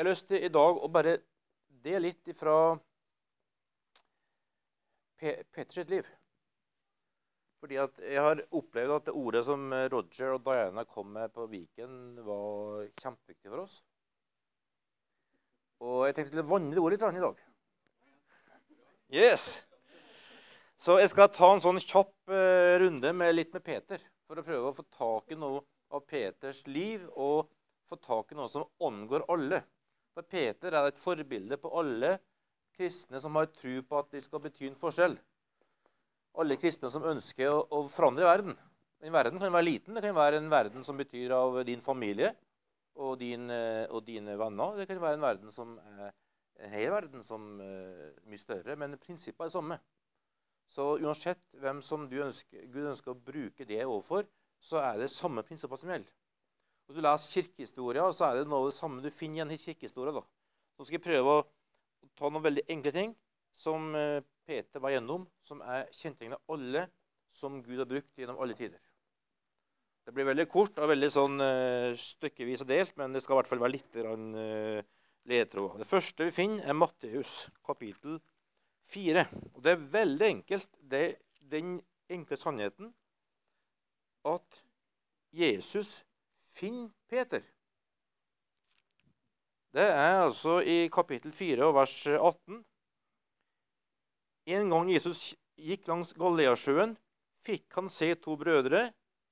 Jeg har lyst til i dag å bare dele litt fra Peters sitt liv. Fordi at jeg har opplevd at det ordet som Roger og Diana kom med på Viken, var kjempeviktig for oss. Og jeg tenkte å vanne det ordet litt i dag. Yes! Så jeg skal ta en sånn kjapp eh, runde med litt med Peter. For å prøve å få tak i noe av Peters liv og få tak i noe som angår alle. For Peter er et forbilde på alle kristne som har tro på at de skal bety en forskjell alle kristne som ønsker å, å, forandre verden. En verden kan være liten. Det kan være en verden som betyr av din familie og, din, eh, og dine venner. Det kan være en verden som er en hel verden som er eh, mye større, men prinsippet er det samme. Så uansett hvem som ønsker, Gud ønsker å bruke det overfor, så er det samme prinsippet som gjelder. Hvis du leser kirkehistoria, så er det noe av det samme du finner igjen i kirkehistoria. Da. Nå skal jeg prøve å ta noen veldig enkle ting som eh, Peter var gjennom, som er kjennetegnet alle som Gud har brukt gjennom alle tider. Det blir veldig kort og veldig sånn uh, stykkevis og delt, men det skal i hvert fall være litt uh, ledetråder. Det første vi finner, er Matteus kapittel 4. Og det er veldig enkelt. Det er den enkle sannheten at Jesus finner Peter. Det er altså i kapittel 4 og vers 18. En gang Jesus gikk langs Galileasjøen, fikk han se to brødre,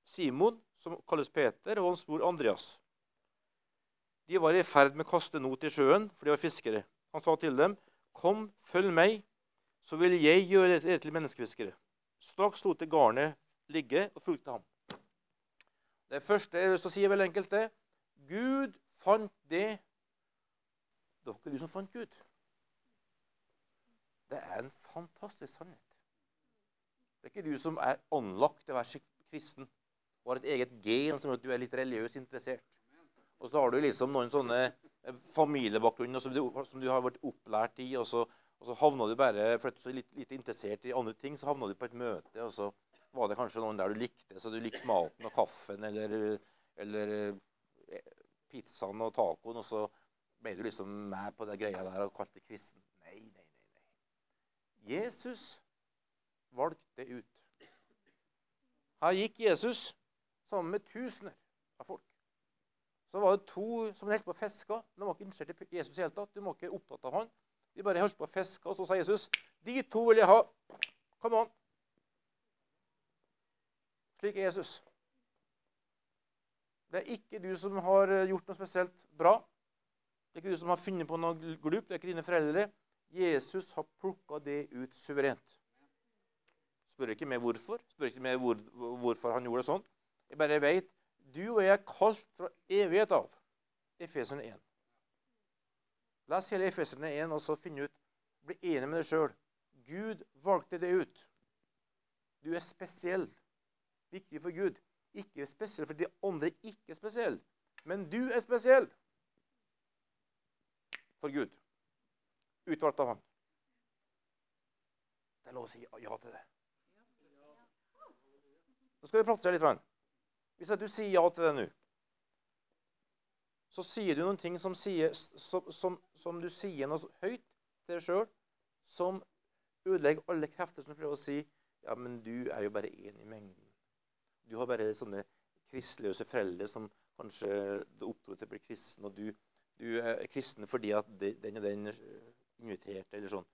Simon, som kalles Peter, og hans bror Andreas. De var i ferd med å kaste not i sjøen, for de var fiskere. Han sa til dem, 'Kom, følg meg, så vil jeg gjøre dere til menneskefiskere.' Straks lot de garnet ligge og fulgte ham. Det første så sier si, vel veldig enkelt det. Gud fant det Det var ikke du som fant Gud. Det er en fantastisk sannhet. Det er ikke du som er anlagt til å være kristen og har et eget gen som gjør at du er litt religiøst interessert. Og så har du liksom noen sånne familiebakgrunner som, som, du har vært opplært i, og så, og så havna du bare fordi du er litt, litt, interessert i andre ting, så havna du på et møte, og så var det kanskje noen der du likte, så du likte maten og kaffen eller, eller eh, pizzaen og tacoen, og så ble du liksom med på det greia der og kalte kristen. Nei, nei. Jesus valgte ut. Her gikk Jesus sammen med tusener av folk. Så var det to som holdt på å fiske. De var ikke interessert i Jesus i hele tatt. De var ikke opptatt av han. De bare holdt på å fiske, og så sa Jesus, 'De to vil jeg ha. Kom an.' Slik er Jesus. Det er ikke du som har gjort noe spesielt bra. Det er ikke du som har funnet på noe glupt. Det er ikke dine foreldre. Jesus har plukka det ut suverent. Spør ikke meg hvorfor, spør ikke meg hvor, hvorfor han gjorde det sånn. Jeg bare vet du og jeg er kalt fra evighet av. Efeseren 1. Les hele Efeserne 1 og så finne ut Bli enig med deg sjøl. Gud valgte det ut. Du er spesiell. Viktig for Gud. Ikke spesiell fordi andre ikke er spesielle. Men du er spesiell for Gud utvalgt av han. Det er lov å si ja til det. Nå skal vi prate litt. Hvis du sier ja til det nå, så sier du noen ting som, sier, som, som, som du sier noe høyt til deg sjøl, som ødelegger alle krefter som prøver å si ja, men du er jo bare én i mengden. Du har bare sånne kristeløse foreldre som kanskje oppdro til å bli kristen, og du, du, er kristen fordi at den og den invitert, eller sånn.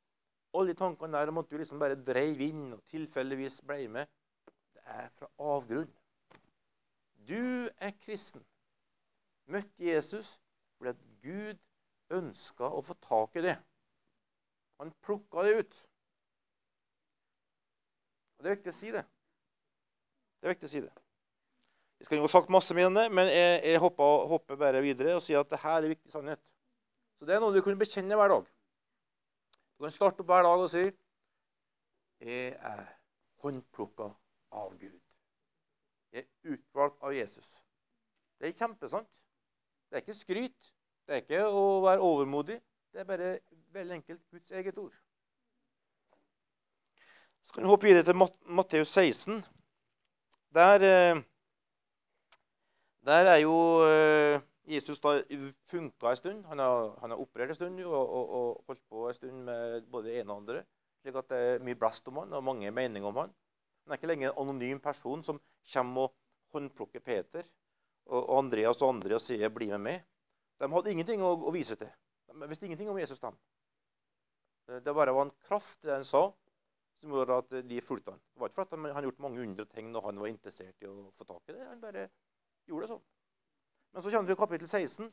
Alle de tankene der om at du liksom bare dreiv inn og tilfeldigvis ble med, det er fra avgrunn. Du er kristen. Møtte Jesus fordi at Gud ønska å få tak i det. Han plukka det ut. Og Det er viktig å si det. Det er viktig å si det. Jeg skal jo ha sagt masse med henne, men jeg, jeg hopper, hopper, bare videre og sier at dette er viktig sannhet. Så det er noe du kan bekjenne hver dag. Du kan starte opp hver dag og si Jeg er håndplukka av Gud. Jeg er utvalgt av Jesus. Det er kjempesant. Det er ikke skryt. Det er ikke å være overmodig. Det er bare veldig enkelt Guds eget ord. Så kan vi hoppe videre til Matteus 16. Der, eh, der er jo eh, Jesus da funka en stund. Han har, han har operert en stund og, og, og, holdt på en stund med både det ene og andre. slik at det er mye blest om han og mange meninger om han. Han er ikke lenger en anonym person som kommer og håndplukker Peter og, Andreas og andre og sier 'bli med meg'. De hadde ingenting å, å vise til. De visste ingenting om Jesus. dem. Det bare var en kraft i det han sa, som gjorde at de fulgte han. Det var ikke fordi han, hadde gjort mange undre ting når han var interessert i å få tak i det. Han bare gjorde det sånn. Men så kommer vi til kapittel 16.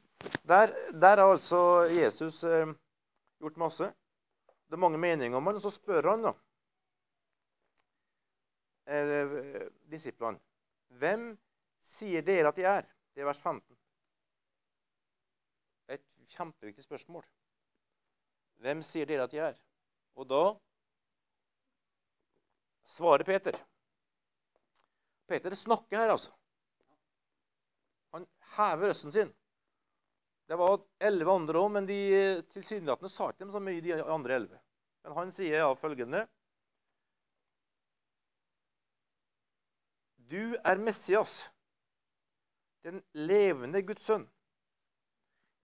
Der, der har altså Jesus eh, gjort masse. Det er mange meninger om han, og så spør han da eh, disiplene Hvem sier dere at de er? Det er vers 15. Et kjempeviktig spørsmål. Hvem sier dere at de er? Og da svarer Peter. Peter snakker her, altså. Han hever røsten sin. Det var elleve andre òg, men de tilsynelatende sa ikke dem så mye, de andre elleve. Men han sier ja, følgende Du er Messias, den levende Guds sønn.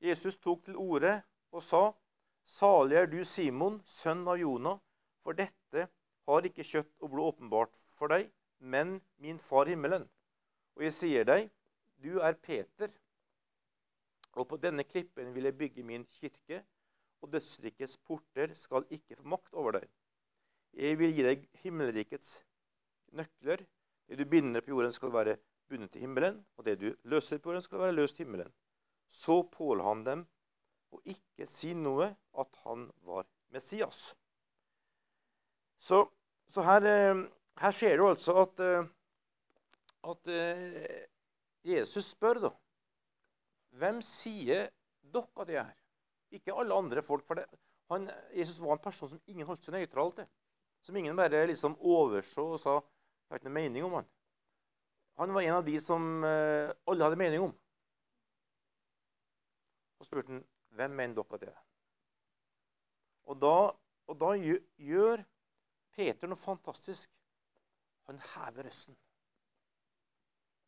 Jesus tok til orde og sa, Salig er du, Simon, sønn av Jonah, for dette har ikke kjøtt og blod åpenbart for deg, men min far himmelen. Og jeg sier deg, du er Peter, og på denne klippen vil jeg bygge min kirke, og dødsrikets porter skal ikke få makt over deg. Jeg vil gi deg himmelrikets nøkler. Det du binder på jorden, skal være bundet til himmelen, og det du løser på jorden, skal være løst himmelen. Så påla han dem å ikke si noe at han var Messias. Så, så her, eh, her, det jo altså at, eh, at eh, Jesus spør, da Hvem sier dere at jeg er? Ikke alle andre folk. for det. Han, Jesus var en person som ingen holdt seg nøytral til. Som ingen bare liksom overså og sa jeg har ikke noe mening om han. Han var en av de som alle hadde mening om. Så spurte han hvem mener dere at det er. Og da, og da gjør Peter noe fantastisk. Han hever røsten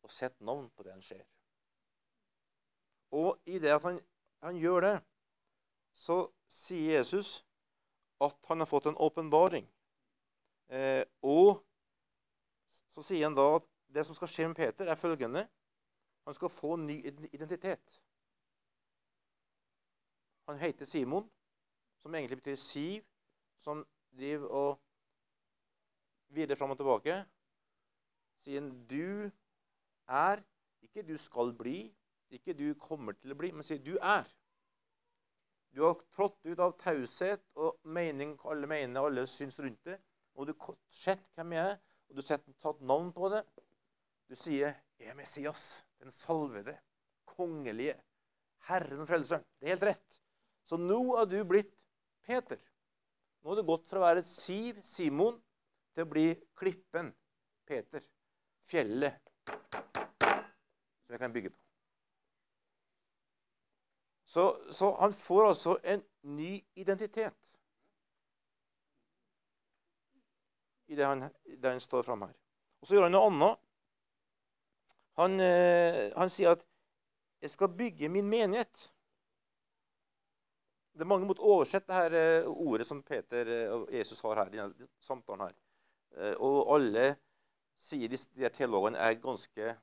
og setter navn på det han ser. Og i det at han, han gjør det, så sier Jesus at han har fått en åpenbaring. Eh, og så sier han da at det som skal skje med Peter, er følgende Han skal få en ny identitet. Han heter Simon, som egentlig betyr siv, som driver og virrer fram og tilbake. Sier du er Ikke du skal bli, ikke du kommer til å bli, men sier du er. Du har trådt ut av taushet og mening alle mener, alle syns rundt det. Og du har sett hvem jeg er, og du har tatt navn på det. Du sier 'Jeg er Messias, den salvede, kongelige, Herren Frelseren'. Det er helt rett. Så nå har du blitt Peter. Nå har du gått fra å være Siv, Simon, til å bli Klippen, Peter. Fjellet som jeg kan bygge på. Så, så han får altså en ny identitet. i det han, det han står fram her. Og Så gjør han noe annet. Han, eh, han sier at 'jeg skal bygge min menighet'. Det er mange måter å oversette det her eh, ordet som Peter eh, og Jesus har her. i denne samtalen her. Eh, og alle sier de, de teologene er ganske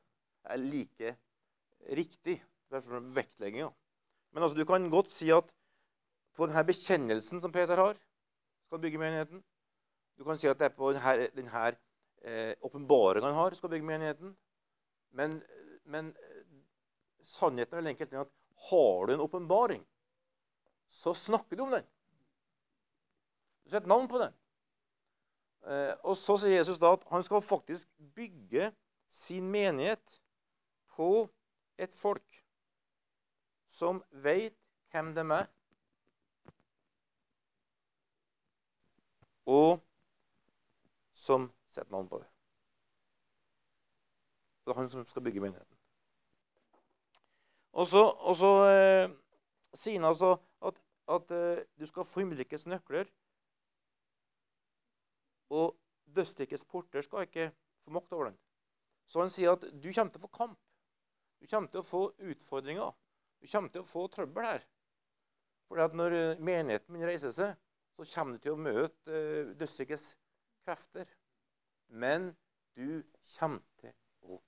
er like riktig. Vektlegginga. Men altså, du kan godt si at på denne bekjennelsen som Peter har, skal bygge menigheten, du kan si at det er på denne, denne eh, han har, skal bygge menigheten. Men, men sannheten er vel enkelt at har du en åpenbaring, så snakker du om den. Du setter navn på den. Eh, og så sier Jesus da at han skal faktisk bygge sin menighet på et folk som veit hvem de er, og som setter navn på det. Det er han som skal bygge menigheten. Og så, eh, sier han altså at, at eh, du skal få himmelrikets nøkler. Og dødsrikets porter skal ikke få makt over den. Så han sier at du kommer til å få kamp. Du kommer til å få utfordringer. Du kommer til å få trøbbel her. For at når eh, menigheten begynner å reise seg, så kommer du til å møte dødsrikets krefter. Men du kommer til å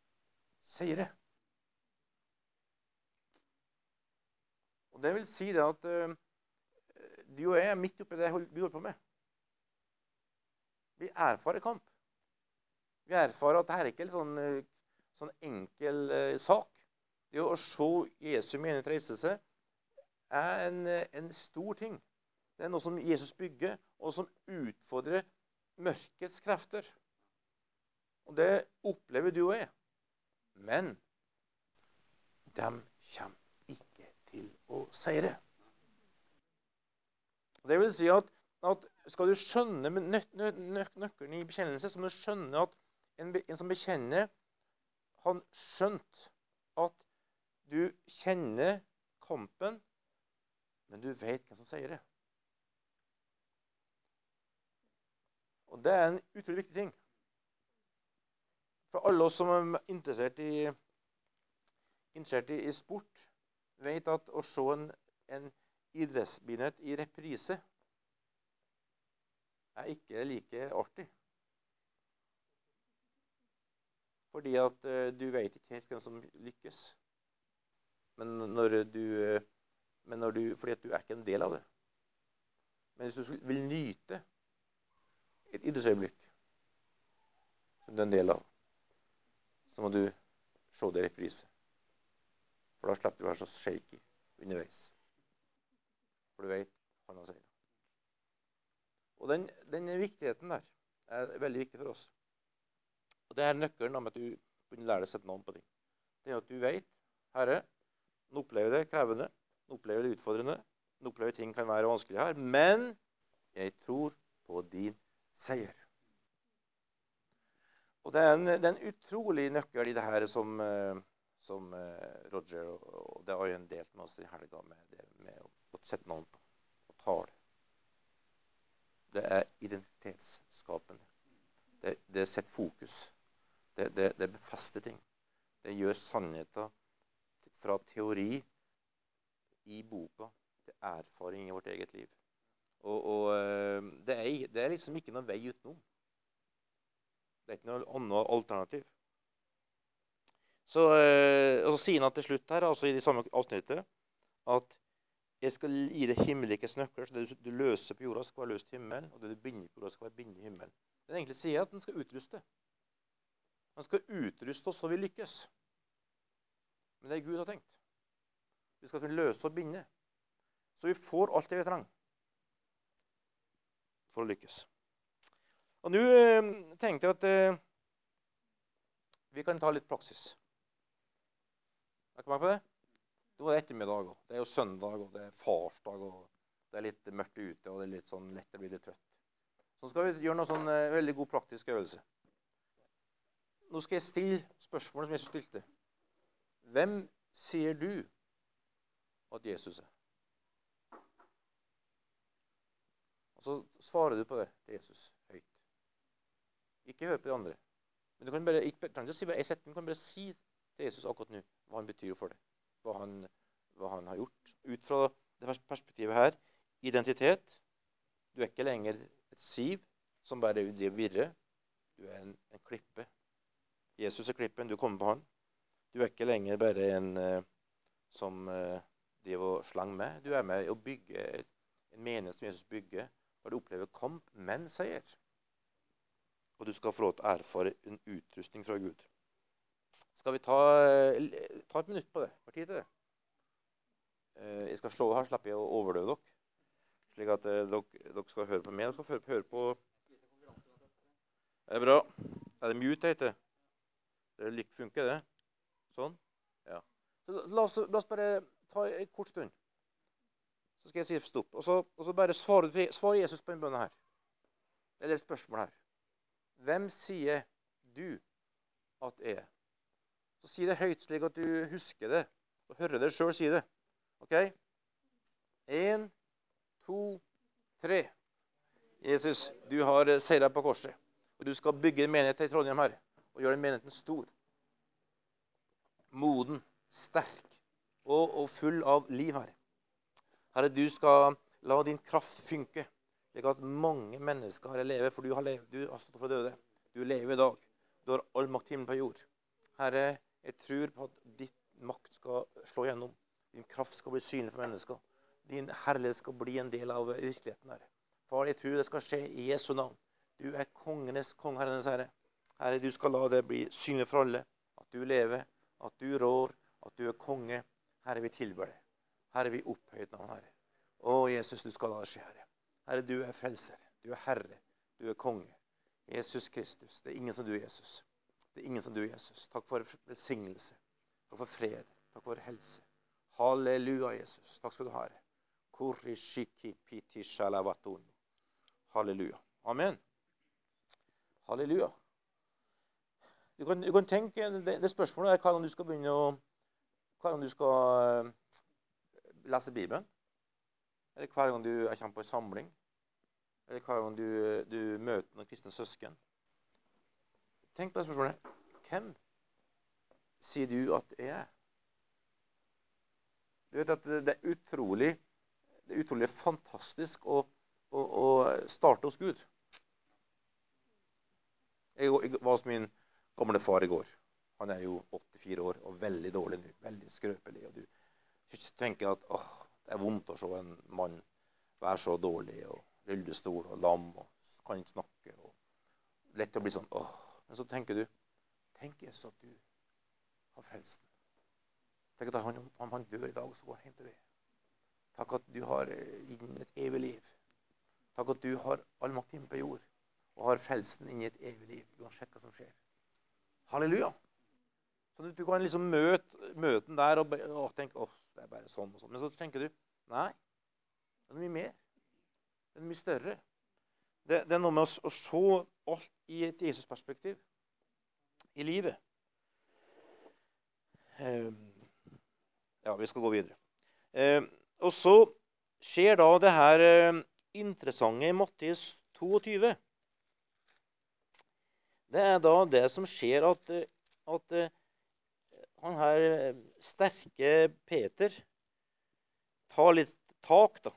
seire. Og Det vil si det at uh, du og jeg er midt oppi det vi holder på med. Vi erfarer kamp. Vi erfarer at dette er ikke en sånn, sånn enkel uh, sak. Det å se Jesu menighet reise seg er en, en, stor ting. Det er noe som Jesus bygger, og som utfordrer mørkets krefter. Og det opplever du og jeg. Men de kommer ikke til å seire. Det vil si at, at skal du skjønne nø nø nø nøkkelen i bekjennelse, så må du skjønne at en, en som bekjenner, han skjønt at du kjenner kampen men du vet hvem som det. Og det er en utrolig viktig ting. For alle oss som er interessert i, interessert i, i sport, vet at å se en, en idrettsbegivenhet i reprise er ikke like artig. Fordi at uh, du vet ikke helt hvem som lykkes. Men når du men når du, fordi at du er ikke en del av det. Men hvis du vil nyte et idrettsøyeblikk som du er en del av, så må du se det i reprise. For da slipper du å være så shaky underveis. For du vet han har seira. Og den, den, viktigheten der er veldig viktig for oss. Og Det er nøkkelen om at du å lære deg å sette navn på ting. Det er at du vet Herre, nå opplever jeg det krevende. nå opplever det utfordrende. nå opplever ting kan være vanskelig her. Men jeg tror på din seier. Og Det er en, det er en utrolig nøkkel i det her som, eh, som eh, Roger og det har jo en delt med oss i helga, med, med å sette navn på og tale. Det er identitetsskapende. Det, det setter fokus. Det, det, det befester ting. Det gjør sannheten fra teori i boka til erfaring i vårt eget liv. Og, og eh, det, er, det, er, liksom ikke noen vei utenom. Det er ikke noe annet alternativ. Så, eh, og så sier han til slutt her, altså i det samme avsnittet, at jeg skal gi deg himmelrikets nøkler, så det du løser på jorda, skal være løst i himmelen, og det du binder på jorda, skal være bindet i himmelen. Den egentlig sier at den skal utruste. Han skal utruste oss så vi lykkes. Men det er Gud har tenkt. Vi skal kunne løse og binde. Så vi får alt det vi trenger for å lykkes. Og Nå eh, tenkte jeg at eh, vi kan ta litt praksis. Er dere med på det? Nå var ettermiddag, òg. det er jo søndag, og det er farsdag, og det er litt mørkt ute, og det er litt sånn lett å bli litt trøtt. Så skal vi gjøre noe sånn eh, veldig god praktisk øvelse. Nå skal jeg stille spørsmålet som jeg stilte. Hvem sier du at Jesus er. Og Så svarer du på det til Jesus høyt. Ikke hør på de andre. Men du kan bare, ikke, du kan bare si til Jesus akkurat nå hva han betyr for deg. Hva han, hva han har gjort. Ut fra det perspektivet her identitet. Du er ikke lenger et siv som bare driver virre. Du er en, en, klippe. Jesus er klippen. Du kommer på han. Du er ikke lenger bare en uh, som uh, driver og slang med. Du er med å bygge en menighet som Jesus bygger, og du opplever kamp, men seier. Og du skal få lov til å erfare en utrustning fra Gud. Skal vi ta, ta et minutt på det? Har tid til det? Eh, jeg skal slå her, slipper jeg å overdøve dere. Slik at eh, dere, dere, skal høre på meg. Dere skal høre på Det er bra. Er det mute det heter? Det funker, det? Sånn? Ja. Så la oss, la oss bare ta en kort stund. Så skal jeg si stopp. Og så, og så bare svarer svar Jesus på en bønn her. Eller et spørsmål her. Hvem sier du at er? Så si det høyt, slik at du husker det og hører deg sjøl si det. OK? Én, to, tre. Jesus, du har seira på korset. Og du skal bygge en menighet i Trondheim her og gjøre den menigheten stor. Moden, sterk og, og full av liv, her. Herre, du skal la din kraft funke, slik at mange mennesker Herre, lever. For du har, levet, du har stått for døde. Du lever i dag. Du har all makt himmel på jord. Herre, jeg tror på at ditt makt skal slå gjennom. Din kraft skal bli synlig for mennesker. Din herlighet skal bli en del av virkeligheten. Herre. Far, jeg tror det skal skje i Jesu navn. Du er kongenes konge, Herrenes Herre. Herre, du skal la det bli synlig for alle. At du lever, at du rår, at du er konge. Herre, vi tilber deg. Herre, vi opphøyer navn, Herre. Å, Jesus, du skal la det skje, Herre. Herre, du er frelser. Du er herre. Du er konge. Jesus Kristus. Det er ingen som du, Jesus. Det er ingen som du, Jesus. Takk for velsignelse. Takk for fred. Takk for helse. Halleluja, Jesus. Takk skal du ha. Halleluja. Amen. Halleluja. Du kan, du kan tenke, det, det, spørsmålet er hva om du skal begynne å hva om du skal eh, lese Bibelen. Eller hver gang du kommer på en samling. Eller hver gang du, du møter noen kristne søsken. Tenk på det spørsmålet. Hvem sier du at jeg er? Du vet at det er utrolig, det er utrolig fantastisk å, å, å starte hos Gud. Jeg, var hos min gamle far i går. Han er jo 84 år og veldig dårlig nå. Veldig skrøpelig. Og du tenker at åh, det er vondt å se en mann være så dårlig og rullestol og lam og kan ikke snakke. og Lett å bli sånn åh. Men så tenker du Tenk Jesus at du har frelst ham. Tenk at han, om han dør i dag, så går han hjem til deg. Takk at du har gitt inn et evig liv. Takk at du har all makt inne på jord og har frelsen inn i et evig liv, uansett hva som skjer. Halleluja. Så Du kan liksom møte, møte den der og, og tenke åh, det er bare sånn og sånn. Men så tenker du nei, det er mye mer. Det er mye større. Det, det er noe med å, å se alt i et Jesus-perspektiv i livet. Um, ja, vi skal gå videre. Um, og så skjer da det her um, interessante i Mattis 22 det er da det som skjer at, at eh, han her eh, sterke Peter tar litt tak, da.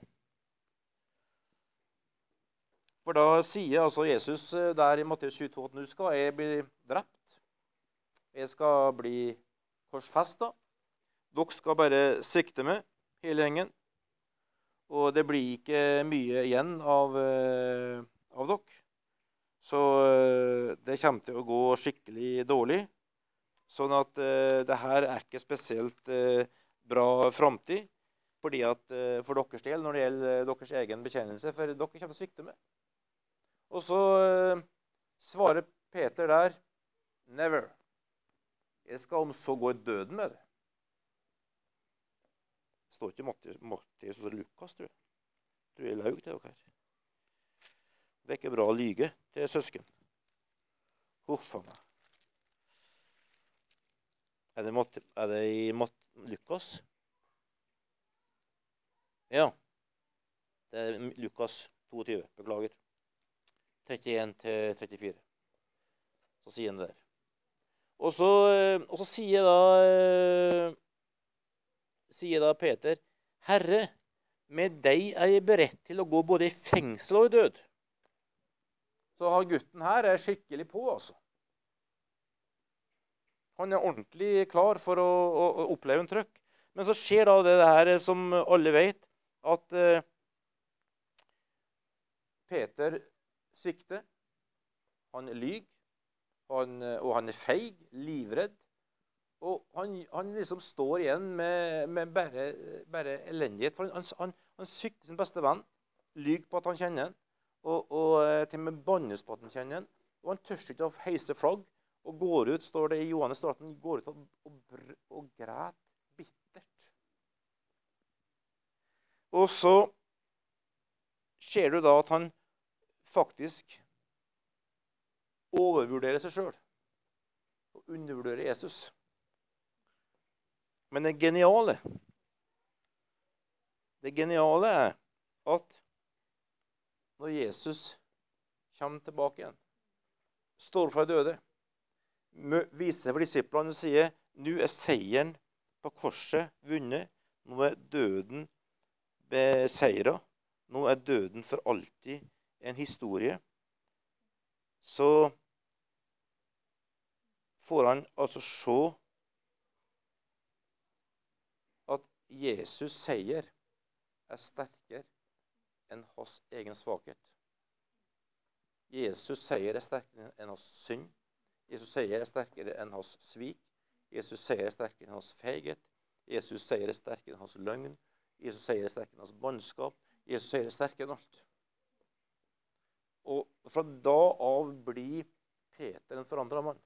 For da sier altså Jesus eh, der i Matteus 22 at nå skal jeg bli drept. Jeg skal bli korsfesta. Dere skal bare sikte meg, hele gjengen. Og det blir ikke mye igjen av, av dere. Så eh, det kommer til å gå skikkelig dårlig. Sånn at uh, det her er ikke spesielt uh, bra framtid fordi at, uh, for deres del når det gjelder deres egen bekjennelse. For dere kommer til å svikte med. Og så svarer Peter der Never. Jeg skal om så gå i døden med det. Det står ikke Mattias og Lukas, tror jeg. Tror jeg laug til dere. Det er ikke bra å lyge til søsken. Huff a meg. Er det, Matt, er det i Matt, Lukas? Ja. Det er Lukas 22. Beklager. 31 til 34. Så sier han det der. Og så, eh, og så sier da eh, sier da Peter, 'Herre, med deg er jeg beredt til å gå både i fengsel og i død.' Så har gutten her er skikkelig på, altså. Han er ordentlig klar for å, å, å oppleve en trøkk. Men så skjer da det her som alle vet, at eh, Peter svikter. Han lyver, han, og han er feig, livredd. Og han, han liksom står igjen med, med bare, bare, elendighet. For han, han, han svikter sin beste venn, lyver på at han kjenner ham og, og eh, til og med bannes på at han kjenner ham. Og han tør ikke å heise flagg og går ut, står det i Johannes han går ut og, og, og græt bittert. Og så ser du da at han faktisk overvurderer seg sjøl og undervurderer Jesus. Men det geniale Det geniale er at når Jesus kommer tilbake igjen, står fra døde, viser seg for disiplene og sier nå er seieren på korset vunnet. Nå er døden beseira. Nå er døden for alltid en historie. Så får han altså se at Jesus' seier er sterkere enn hans egen svakhet. Jesus' seier er sterkere enn hans synd. Jesus' seier er sterkere enn hans svik. Jesus' seier er sterkere enn hans feighet. Jesus' seier er sterkere enn hans løgn. Jesus' seier er sterkere enn hans bannskap. Jesus' seier er sterkere enn alt. Og fra da av blir Peter en forandra mann.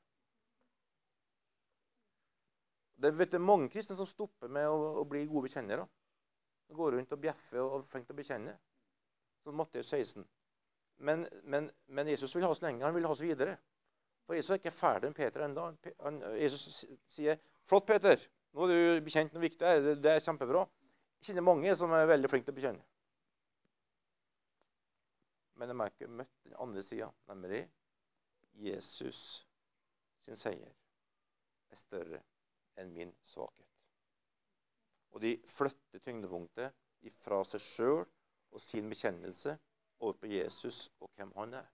Det er mange kristne som stopper med å, å bli gode bekjennere. De går rundt og bjeffer og er flinke til å bekjenne. Som Matteus 16. Men, men, men, Jesus vil ha oss lenge. Han vil ha oss videre. For Jesus er ikke ferdig med Peter ennå. Jesus sier, 'Flott, Peter. Nå har du bekjent noe viktig her. Det, det er kjempebra.' Jeg kjenner mange som er veldig flinke til å bekjenne. Men de har ikke møtt den andre sida, nemlig Jesus sin seier er større enn min svakhet. Og de flytter tyngdepunktet fra seg sjøl og sin bekjennelse over på Jesus og hvem han er.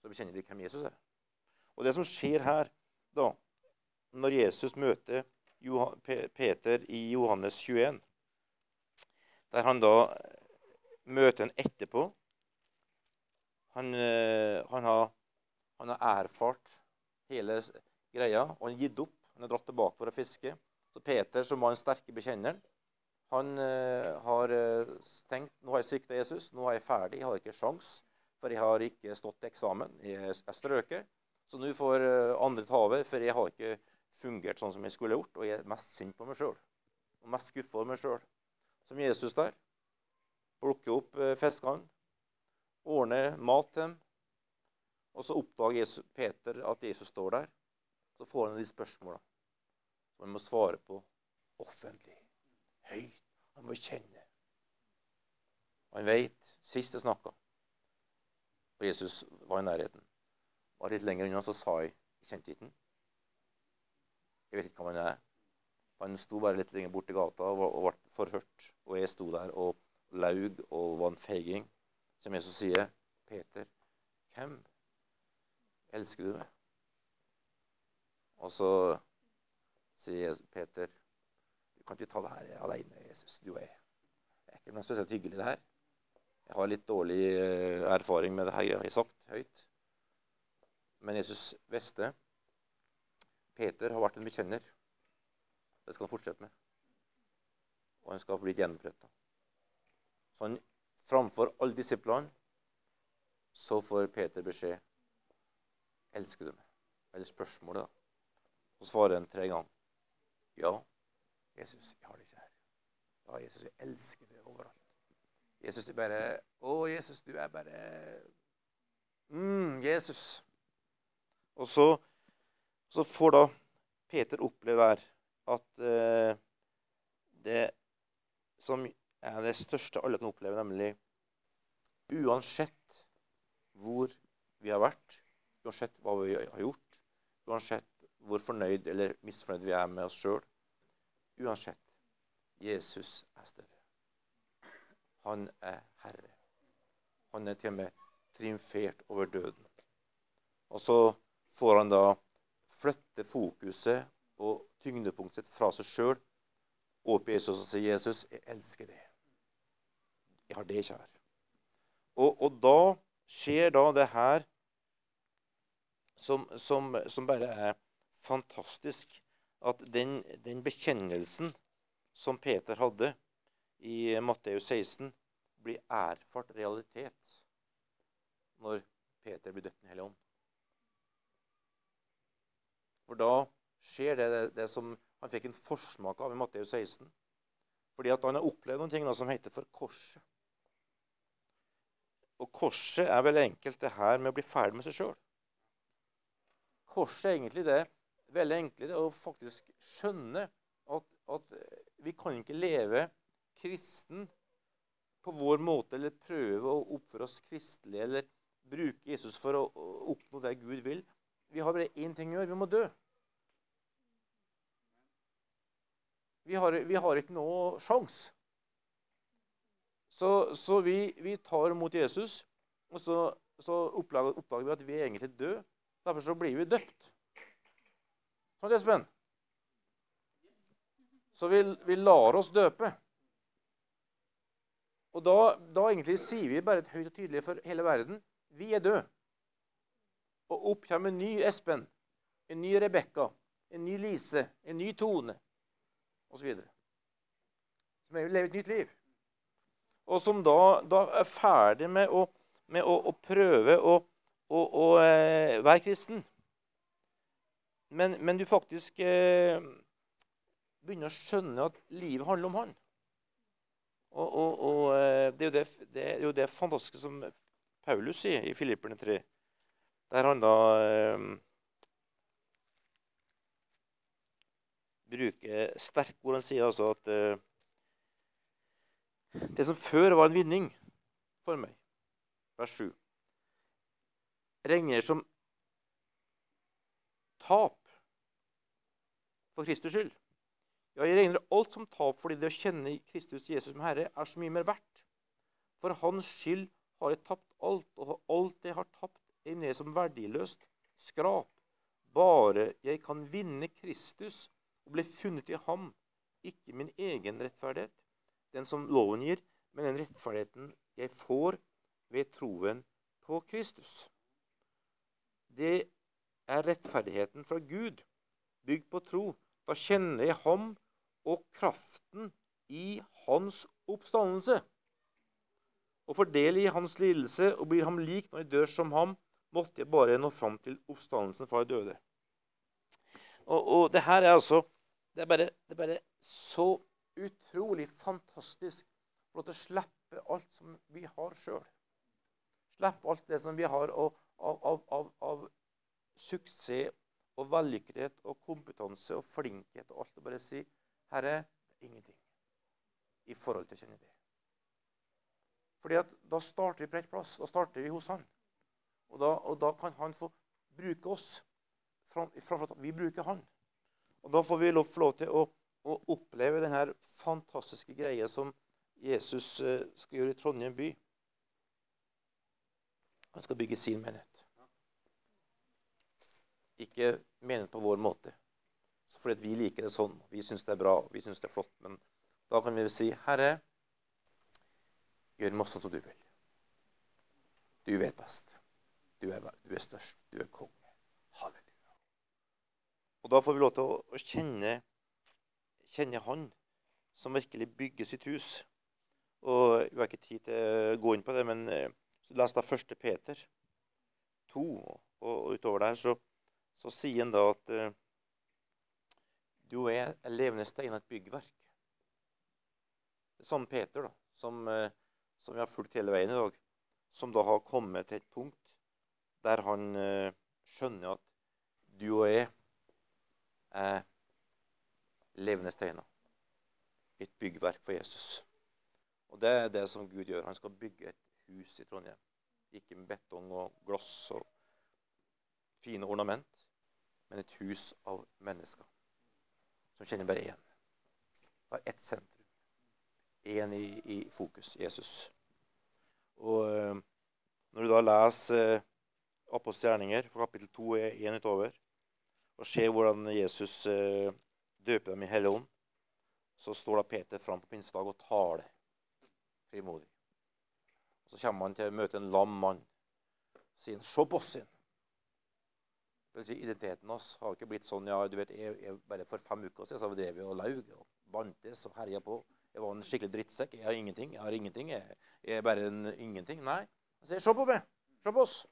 Så bekjenner de hvem Jesus er. Og det som skjer her, da, når Jesus møter Peter i Johannes 21, der han da møter en etterpå han, eh, han, har, han har erfart hele greia, og han har gitt opp. Han er dratt tilbake for å fiske. Så Peter, som var den sterke bekjenneren, han uh, har uh, tenkt nå har jeg svikta Jesus, nå er jeg ferdig, jeg har ikke sjans, for jeg har ikke stått til eksamen. Jeg er strøket. Så nå får uh, andre ta over, for jeg har ikke fungert sånn som jeg skulle gjort, og jeg er mest sint på meg sjøl. Og mest skuffa over meg sjøl. Som Jesus der. Plukker opp fiskene, ordner mat til dem, og så oppdager Peter at Jesus står der. Så får han de spørsmåla som han må svare på offentlig, høyt. Han må kjenne. Han veit Sist jeg snakka, og Jesus var i nærheten, var litt lenger unna, så sa jeg kjente ikke han. Jeg vet ikke hvem han er. Han sto bare litt lenger borti gata og ble forhørt. Og jeg sto der og laug og var en feiging. Som Jesus sier, 'Peter, hvem elsker du meg?' Og så sier Peter, 'Du kan ikke ta det her alene, Jesus. Du er, er ikke noe spesielt hyggelig, det her.' Jeg har litt dårlig eh, erfaring med det her jeg har sagt høyt. Men Jesus visste Peter har vært en bekjenner. Det skal han fortsette med. Og han skal bli gjenoppretta. Så han, framfor alle disiplene så får Peter beskjed Elsker du meg? Eller spørsmålet, da. Så svarer han tre ganger. Ja, Jesus, jeg har det ikke her. Ja, Jesus, jeg elsker det overalt. Jesus er bare Å, Jesus, du er bare mm, Jesus. Og så, så, får da Peter oppleve der at eh, det som er det største alle kan oppleve, nemlig uansett hvor vi har vært, uansett hva vi har gjort, uansett hvor fornøyd eller misfornøyd vi er med oss sjøl. Uansett Jesus er større. Han er Herre. Han er til og med triumfert over døden. Og så får han da flytte fokuset og tyngdepunktet fra seg sjøl opp i Jesus og sier, 'Jesus, jeg elsker deg. Jeg har det kjær.' Og, og da skjer da det her som, som, som bare er fantastisk at den, den, bekjennelsen som Peter hadde i Matteus 16, blir erfart realitet når Peter blir døpt i Den hellige ånd. For da skjer det, det, det, som han fikk en forsmak av i Matteus 16. Fordi at han har opplevd noen ting som heter for korset. Og korset er vel enkelt det her med å bli ferdig med seg sjøl. Korset er egentlig det veldig enkle det å faktisk skjønne at, at, vi kan ikke leve kristen på vår måte eller prøve å oppføre oss kristelig eller bruke Jesus for å, oppnå det Gud vil. Vi har bare én ting å gjøre. Vi må dø. Vi har, vi har ikke noe sjans. Så, så vi, vi, tar imot Jesus, og så, så oppdager, vi at vi er egentlig døde. Derfor så blir vi døpt. Sånn, Espen? Så vi, vi lar oss døpe. Og da, da egentlig sier vi bare et høyt og tydelig for hele verden vi er døde. Og opp kommer en ny Espen, en ny Rebekka, en ny Lise, en ny Tone osv. Som lever et nytt liv. Og som da, da er ferdig med å, med å, å prøve å, å eh, være kristen. Men, men du faktisk eh, begynner å skjønne at livet handler om han. Og, og, og eh, det, er det, det, er jo det, fantastiske som Paulus sier i Filipperne 3, der han da eh, bruker sterke ord. Han sier altså at eh, det som før var en vinning for meg, vers 7, regner som tap for Kristus skyld. Ja, jeg regner alt som tap fordi det å kjenne Kristus Jesus som Herre er så mye mer verdt. For Hans skyld har jeg tapt alt, og alt jeg har tapt, er ned som verdiløst skrap. Bare jeg kan vinne Kristus og bli funnet i ham, ikke min egen rettferdighet, den som loven gir, men den rettferdigheten jeg får ved troen på Kristus. Det er rettferdigheten fra Gud, bygd på tro. Da kjenner jeg ham og kraften i hans oppstandelse. Og får del i hans lidelse og blir ham lik når jeg dør som ham, måtte jeg bare nå fram til oppstandelsen fra de døde. Og, og det her er altså det er, bare, det er bare så utrolig fantastisk for å slippe alt som vi har sjøl. Slippe alt det som vi har av, av, av, av suksess og vellykkethet og kompetanse og flinkhet og alt. Og bare si Herre, det er ingenting i forhold til å kjenne det. Fordi at da starter vi på rett plass. Da starter vi hos Han. Og da, og da kan Han få bruke oss framfor at vi bruker Han. Og Da får vi lov, lov til å, å oppleve denne fantastiske greia som Jesus eh, skal gjøre i Trondheim by. Han skal bygge sin menighet. Ikke menighet på vår måte, fordi vi liker det sånn. Vi syns det er bra, vi syns det er flott. Men da kan vi si, 'Herre, gjør meg sånn som du vil.' Du vet best. Du er, du er størst. Du er konge. Halleluja. Og da får vi lov til å, å kjenne, kjenne Han som virkelig bygger sitt hus. Og Vi har ikke tid til å gå inn på det, men eh, les da 1. Peter 2. Og utover der så, så sier han da at uh, du er en levende stein av et byggverk. Det er sånn Peter, da, som, uh, som, vi har fulgt hele veien i dag, som da har kommet til et punkt der han uh, skjønner at du og jeg er levende steiner. Et byggverk for Jesus. Og det er det som Gud gjør. Han skal bygge et hus i Trondheim. Ikke med betong og glass og fine ornament, men et hus av mennesker som kjenner bare én. Bare ett sentrum. Én i, i, fokus Jesus. Og eh, når du da leser eh, Apostels gjerninger, for kapittel 2 er én utover, og ser hvordan Jesus eh, døper dem i Hellig Ånd, så står da Peter fram på pinsedag og taler frimodig. Og Så kommer han til å møte en lam mann. Sier han, 'Se på oss', sin. Si, identiteten oss har ikke blitt sånn ja, du vet, jeg, jeg, Bare for fem uker siden så drev vi og laug og bantes og herja på. Jeg var en skikkelig drittsekk. Jeg har ingenting. Jeg har ingenting. Jeg, jeg er bare en ingenting. Nei. Jeg sier, 'Se på meg. Se på oss'.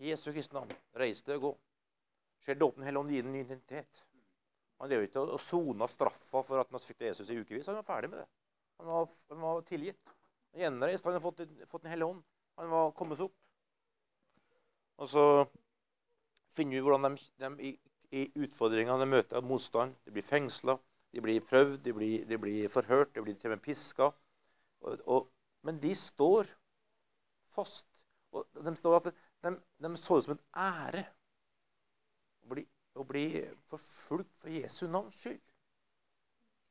I Jesu Kristi navn, reis deg og gå. Ser dåpen hele Ånd gi den identitet. Han drev ikke og sona straffa for at han svikta Jesus i ukevis. Han var ferdig med det. Han var, han var tilgitt. Gjenreist. Han hadde fått, fått Den hellige ånd. Han var kommet seg opp. Og så finner vi hvordan de, de i, i utfordringene møter motstand. De blir fengsla, de blir prøvd, de blir, de blir forhørt, de blir til og med piska. Og, og, men de står fast. Og de, står at de, de så det som en ære å bli, bli forfulgt for Jesu navns skyld.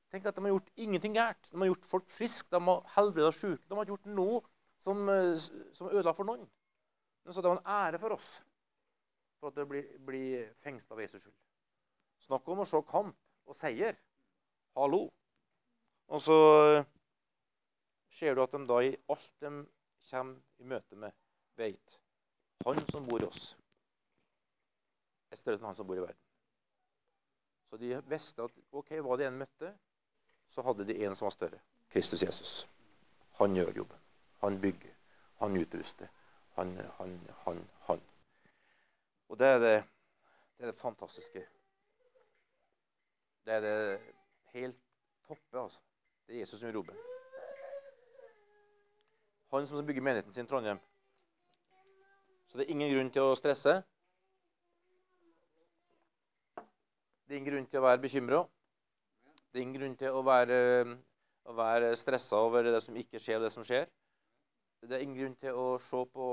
Tenk at De har gjort ingenting gærent. De har gjort folk friske, de har helbredet syke. De har gjort noe som, eh, som ødela for noen. Men så det var en ære for oss for at det blir, blir fengsla ved Jesus skyld. Snakk om å se kamp og seier. Hallo. Og så ser du at de da i alt de kommer i møte med, vet han som bor i oss, er større enn han som bor i verden. Så de visste at ok, hva de enn møtte, så hadde de en som var større. Kristus Jesus. Han gjør jobben. Han bygger. Han utruster. Han, han, han, han. Og det er det, det er det fantastiske. Det er det helt toppe, altså. Det er Jesus som jobben. Han som bygger menigheten sin i Trondheim. Så det er ingen grunn til å stresse. Det er ingen grunn til å være bekymra. Det er ingen grunn til å være, å være stressa over det som ikke skjer, og det som skjer. Det er ingen grunn til å se på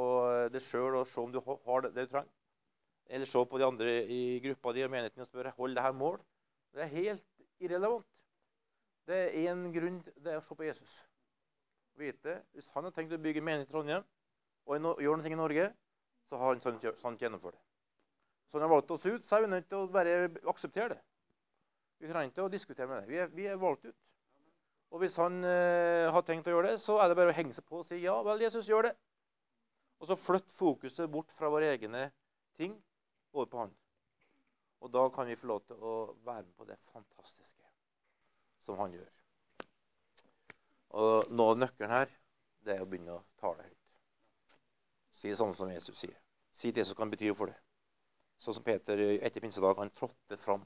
det sjøl og se om du har det du trenger. Eller se på de andre i gruppa di og menigheten og spørre hold det her mål. Det er helt irrelevant. Det er én grunn det er å se på Jesus. Vite, Hvis han har tenkt å bygge menighet i Trondheim og gjøre noe i Norge, så har han sant, sånn gjennomført det. Så han har valgt oss ut, så er vi nødt til å bare akseptere det. Vi trenger ikke å diskutere med det. Vi er, vi er valgt ut. Og hvis han eh, har tenkt å gjøre det, så er det bare å henge seg på og si ja, vel, Jesus, gjør det. Og så flytt fokuset bort fra våre egne ting over på han. Og da kan vi få lov til å være med på det fantastiske som han gjør. Og nå nøkkelen her, det er å begynne å tale høyt. Si det samme som Jesus sier. Si det som kan bety for det. Sånn som Peter etter pinsedag, han trådte fram.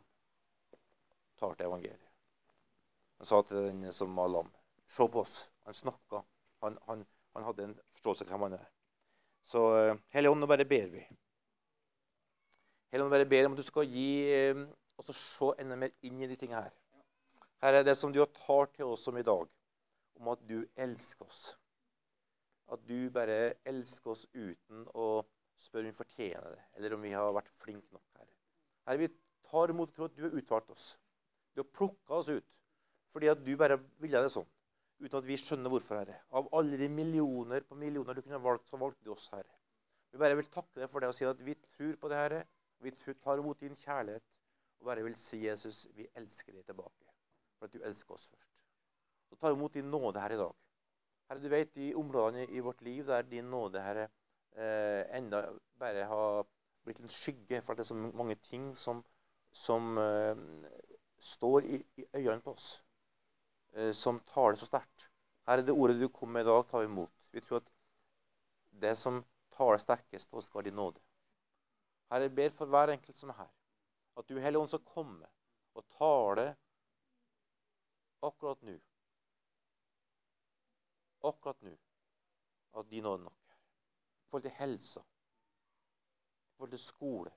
Talte evangeliet. Han sa til den som var lam, se på oss. Han snakka. Han, han, han, hadde en forståelse av hvem han er. Så eh, Hellige Ånd, nå bare ber vi. Hellige Ånd, bare ber om at du skal gi eh, og så se enda mer inn i de tingene her. Her er det som du har tar til oss om i dag, om at du elsker oss. At du bare elsker oss uten å spørre om vi fortjener det, eller om vi har vært flinke nok. Herre. Herre, vi tar imot og tror at du har utvalgt oss. Du har plukka oss ut fordi at du bare ville det sånn. Uten at vi skjønner hvorfor, Herre. Av alle de millioner på millioner du kunne valgt, så valgte du oss, Herre. Vi bare vil takke deg for det og si at vi tror på det, Herre. Vi tar imot din kjærlighet og bare vil si, Jesus, vi elsker deg tilbake. For at du elsker oss først. Så tar vi imot din nåde her i dag. Herre, du vet de områdene i vårt liv der din nåde, Herre, eh, enda bare har blitt en skygge for at det er så mange ting som, som eh, står i, i, øynene på oss, eh, som taler så sterkt. Her er det ordet du kom med i dag, tar vi imot. Vi tror at det som taler sterkest, også skal være din nåde. Herre, jeg ber for hver enkelt som er her, at du Hellige Ånd skal komme og tale akkurat nå. Akkurat nå. At din nåde nok er. I forhold til helsa, i forhold til skole,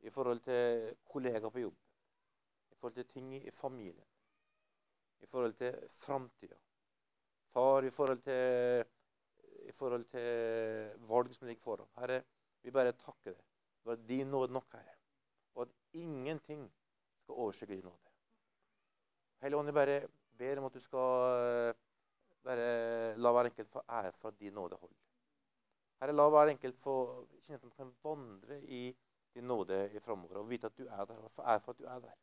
i forhold til kollegaer på jobb i forhold til ting i familien, i forhold til framtida. Far, i forhold til, i forhold til valg som ligger foran. Herre, vi bare takker deg for at din nåde nok, Herre. Og at ingenting skal overskygge din nåde. Hellige Ånd, jeg bare ber om at du skal bare la hver enkelt få ære for at din nåde holder. Herre, la hver enkelt få kjenne at de kan vandre i din nåde i framover og vite at du er der, og få ære for at du er der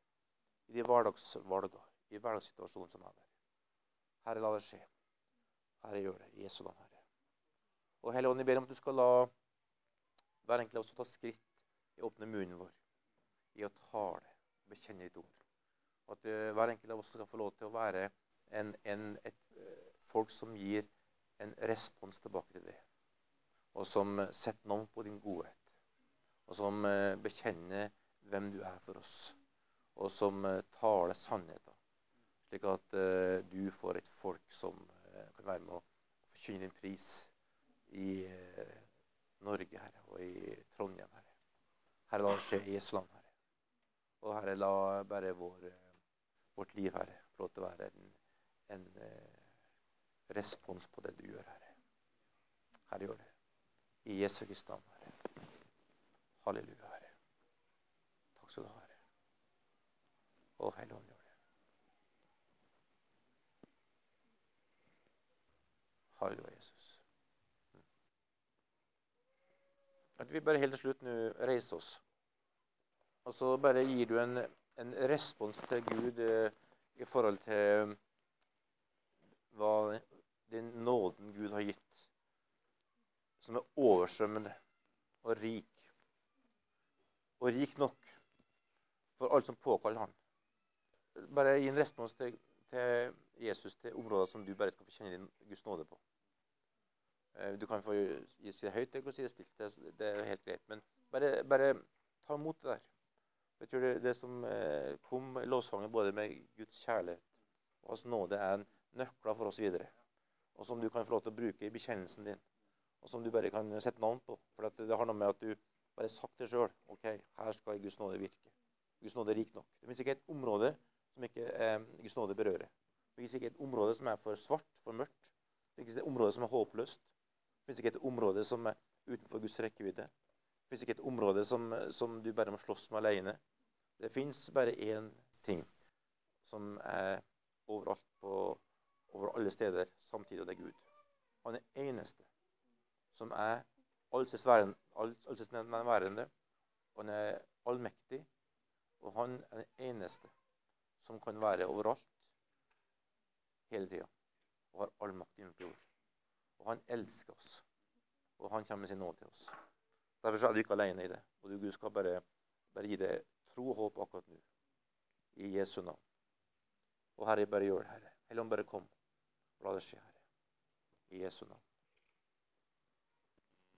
i de hverdagsvalgene, i hverdagssituasjonen som er der. Herre, la det skje. Herre, gjør det. Jesu navn, Herre. Og Hellige Ånd, jeg ber om at du skal la hver enkelt også ta skritt i å åpne munnen vår, i å tale, bekjenne ditt ord. Og at uh, hver enkelt av oss skal få lov til å være en, en, et uh, folk som gir en respons tilbake til det. Og som setter navn på din godhet. Og som bekjenner hvem du er for oss og som eh, taler sannheten. Slik at du får et folk som kan være med å forkynne din pris i Norge, Herre, og i Trondheim, Herre. Herre, la det skje i Jesu navn, Herre. Og Herre, la bare vår, eh, vårt liv, Herre, få lov til å være en, en eh, respons på det du gjør, Herre. Herre, gjør det. I Jesu Kristi navn, Herre. Halleluja, Herre. Takk skal du ha, Herre. Og Helligånd, gjør det. Halleluja, Jesus. Mm. At vi bare helt til slutt nå reiser oss. Og så bare gir du en, en respons til Gud eh, i forhold til hva den nåden Gud har gitt, som er overstrømmende og rik. Og rik nok for alt som påkaller han. Bare gi en respons til, til Jesus til områder som du bare skal få kjenne din Guds nåde på. Eh, Du kan få si det høyt eller si det stilt. Det er helt greit. Men bare, bare ta imot det der. Jeg tror det, som eh, kom i lovsangen både med Guds kjærlighet og Hans nåde, er en nøkler for oss videre. Og som du kan få lov til å bruke i bekjennelsen din. Og som du bare kan sette navn på. For det har noe med at du bare har sagt det sjøl. OK, her skal Guds nåde virke. Guds nåde er rik nok. Det finnes ikke et område som ikke eh, Guds nåde berører. Det finnes ikke et område som er for svart, for mørkt. Det finnes ikke et område som er håpløst. Det finnes ikke et område som er utenfor Guds rekkevidde. Det finnes ikke et område som, som du bare må slåss med alene. Det fins bare én ting som er overalt på, over alle steder samtidig, og det er Gud. Han er eneste som er alltidsnærværende. Han er allmektig, og han er den eneste som kan være overalt hele tida og har all makt innenfor jord. Og han elsker oss, og han kommer med sin nåde til oss. Derfor er du ikke alene i det. Og du, Gud skal bare, bare gi deg tro og håp akkurat nå. I Jesu navn. Og Herre, bare gjør det, Herre. Helligånd, bare kom. La det skje, Herre. I Jesu navn.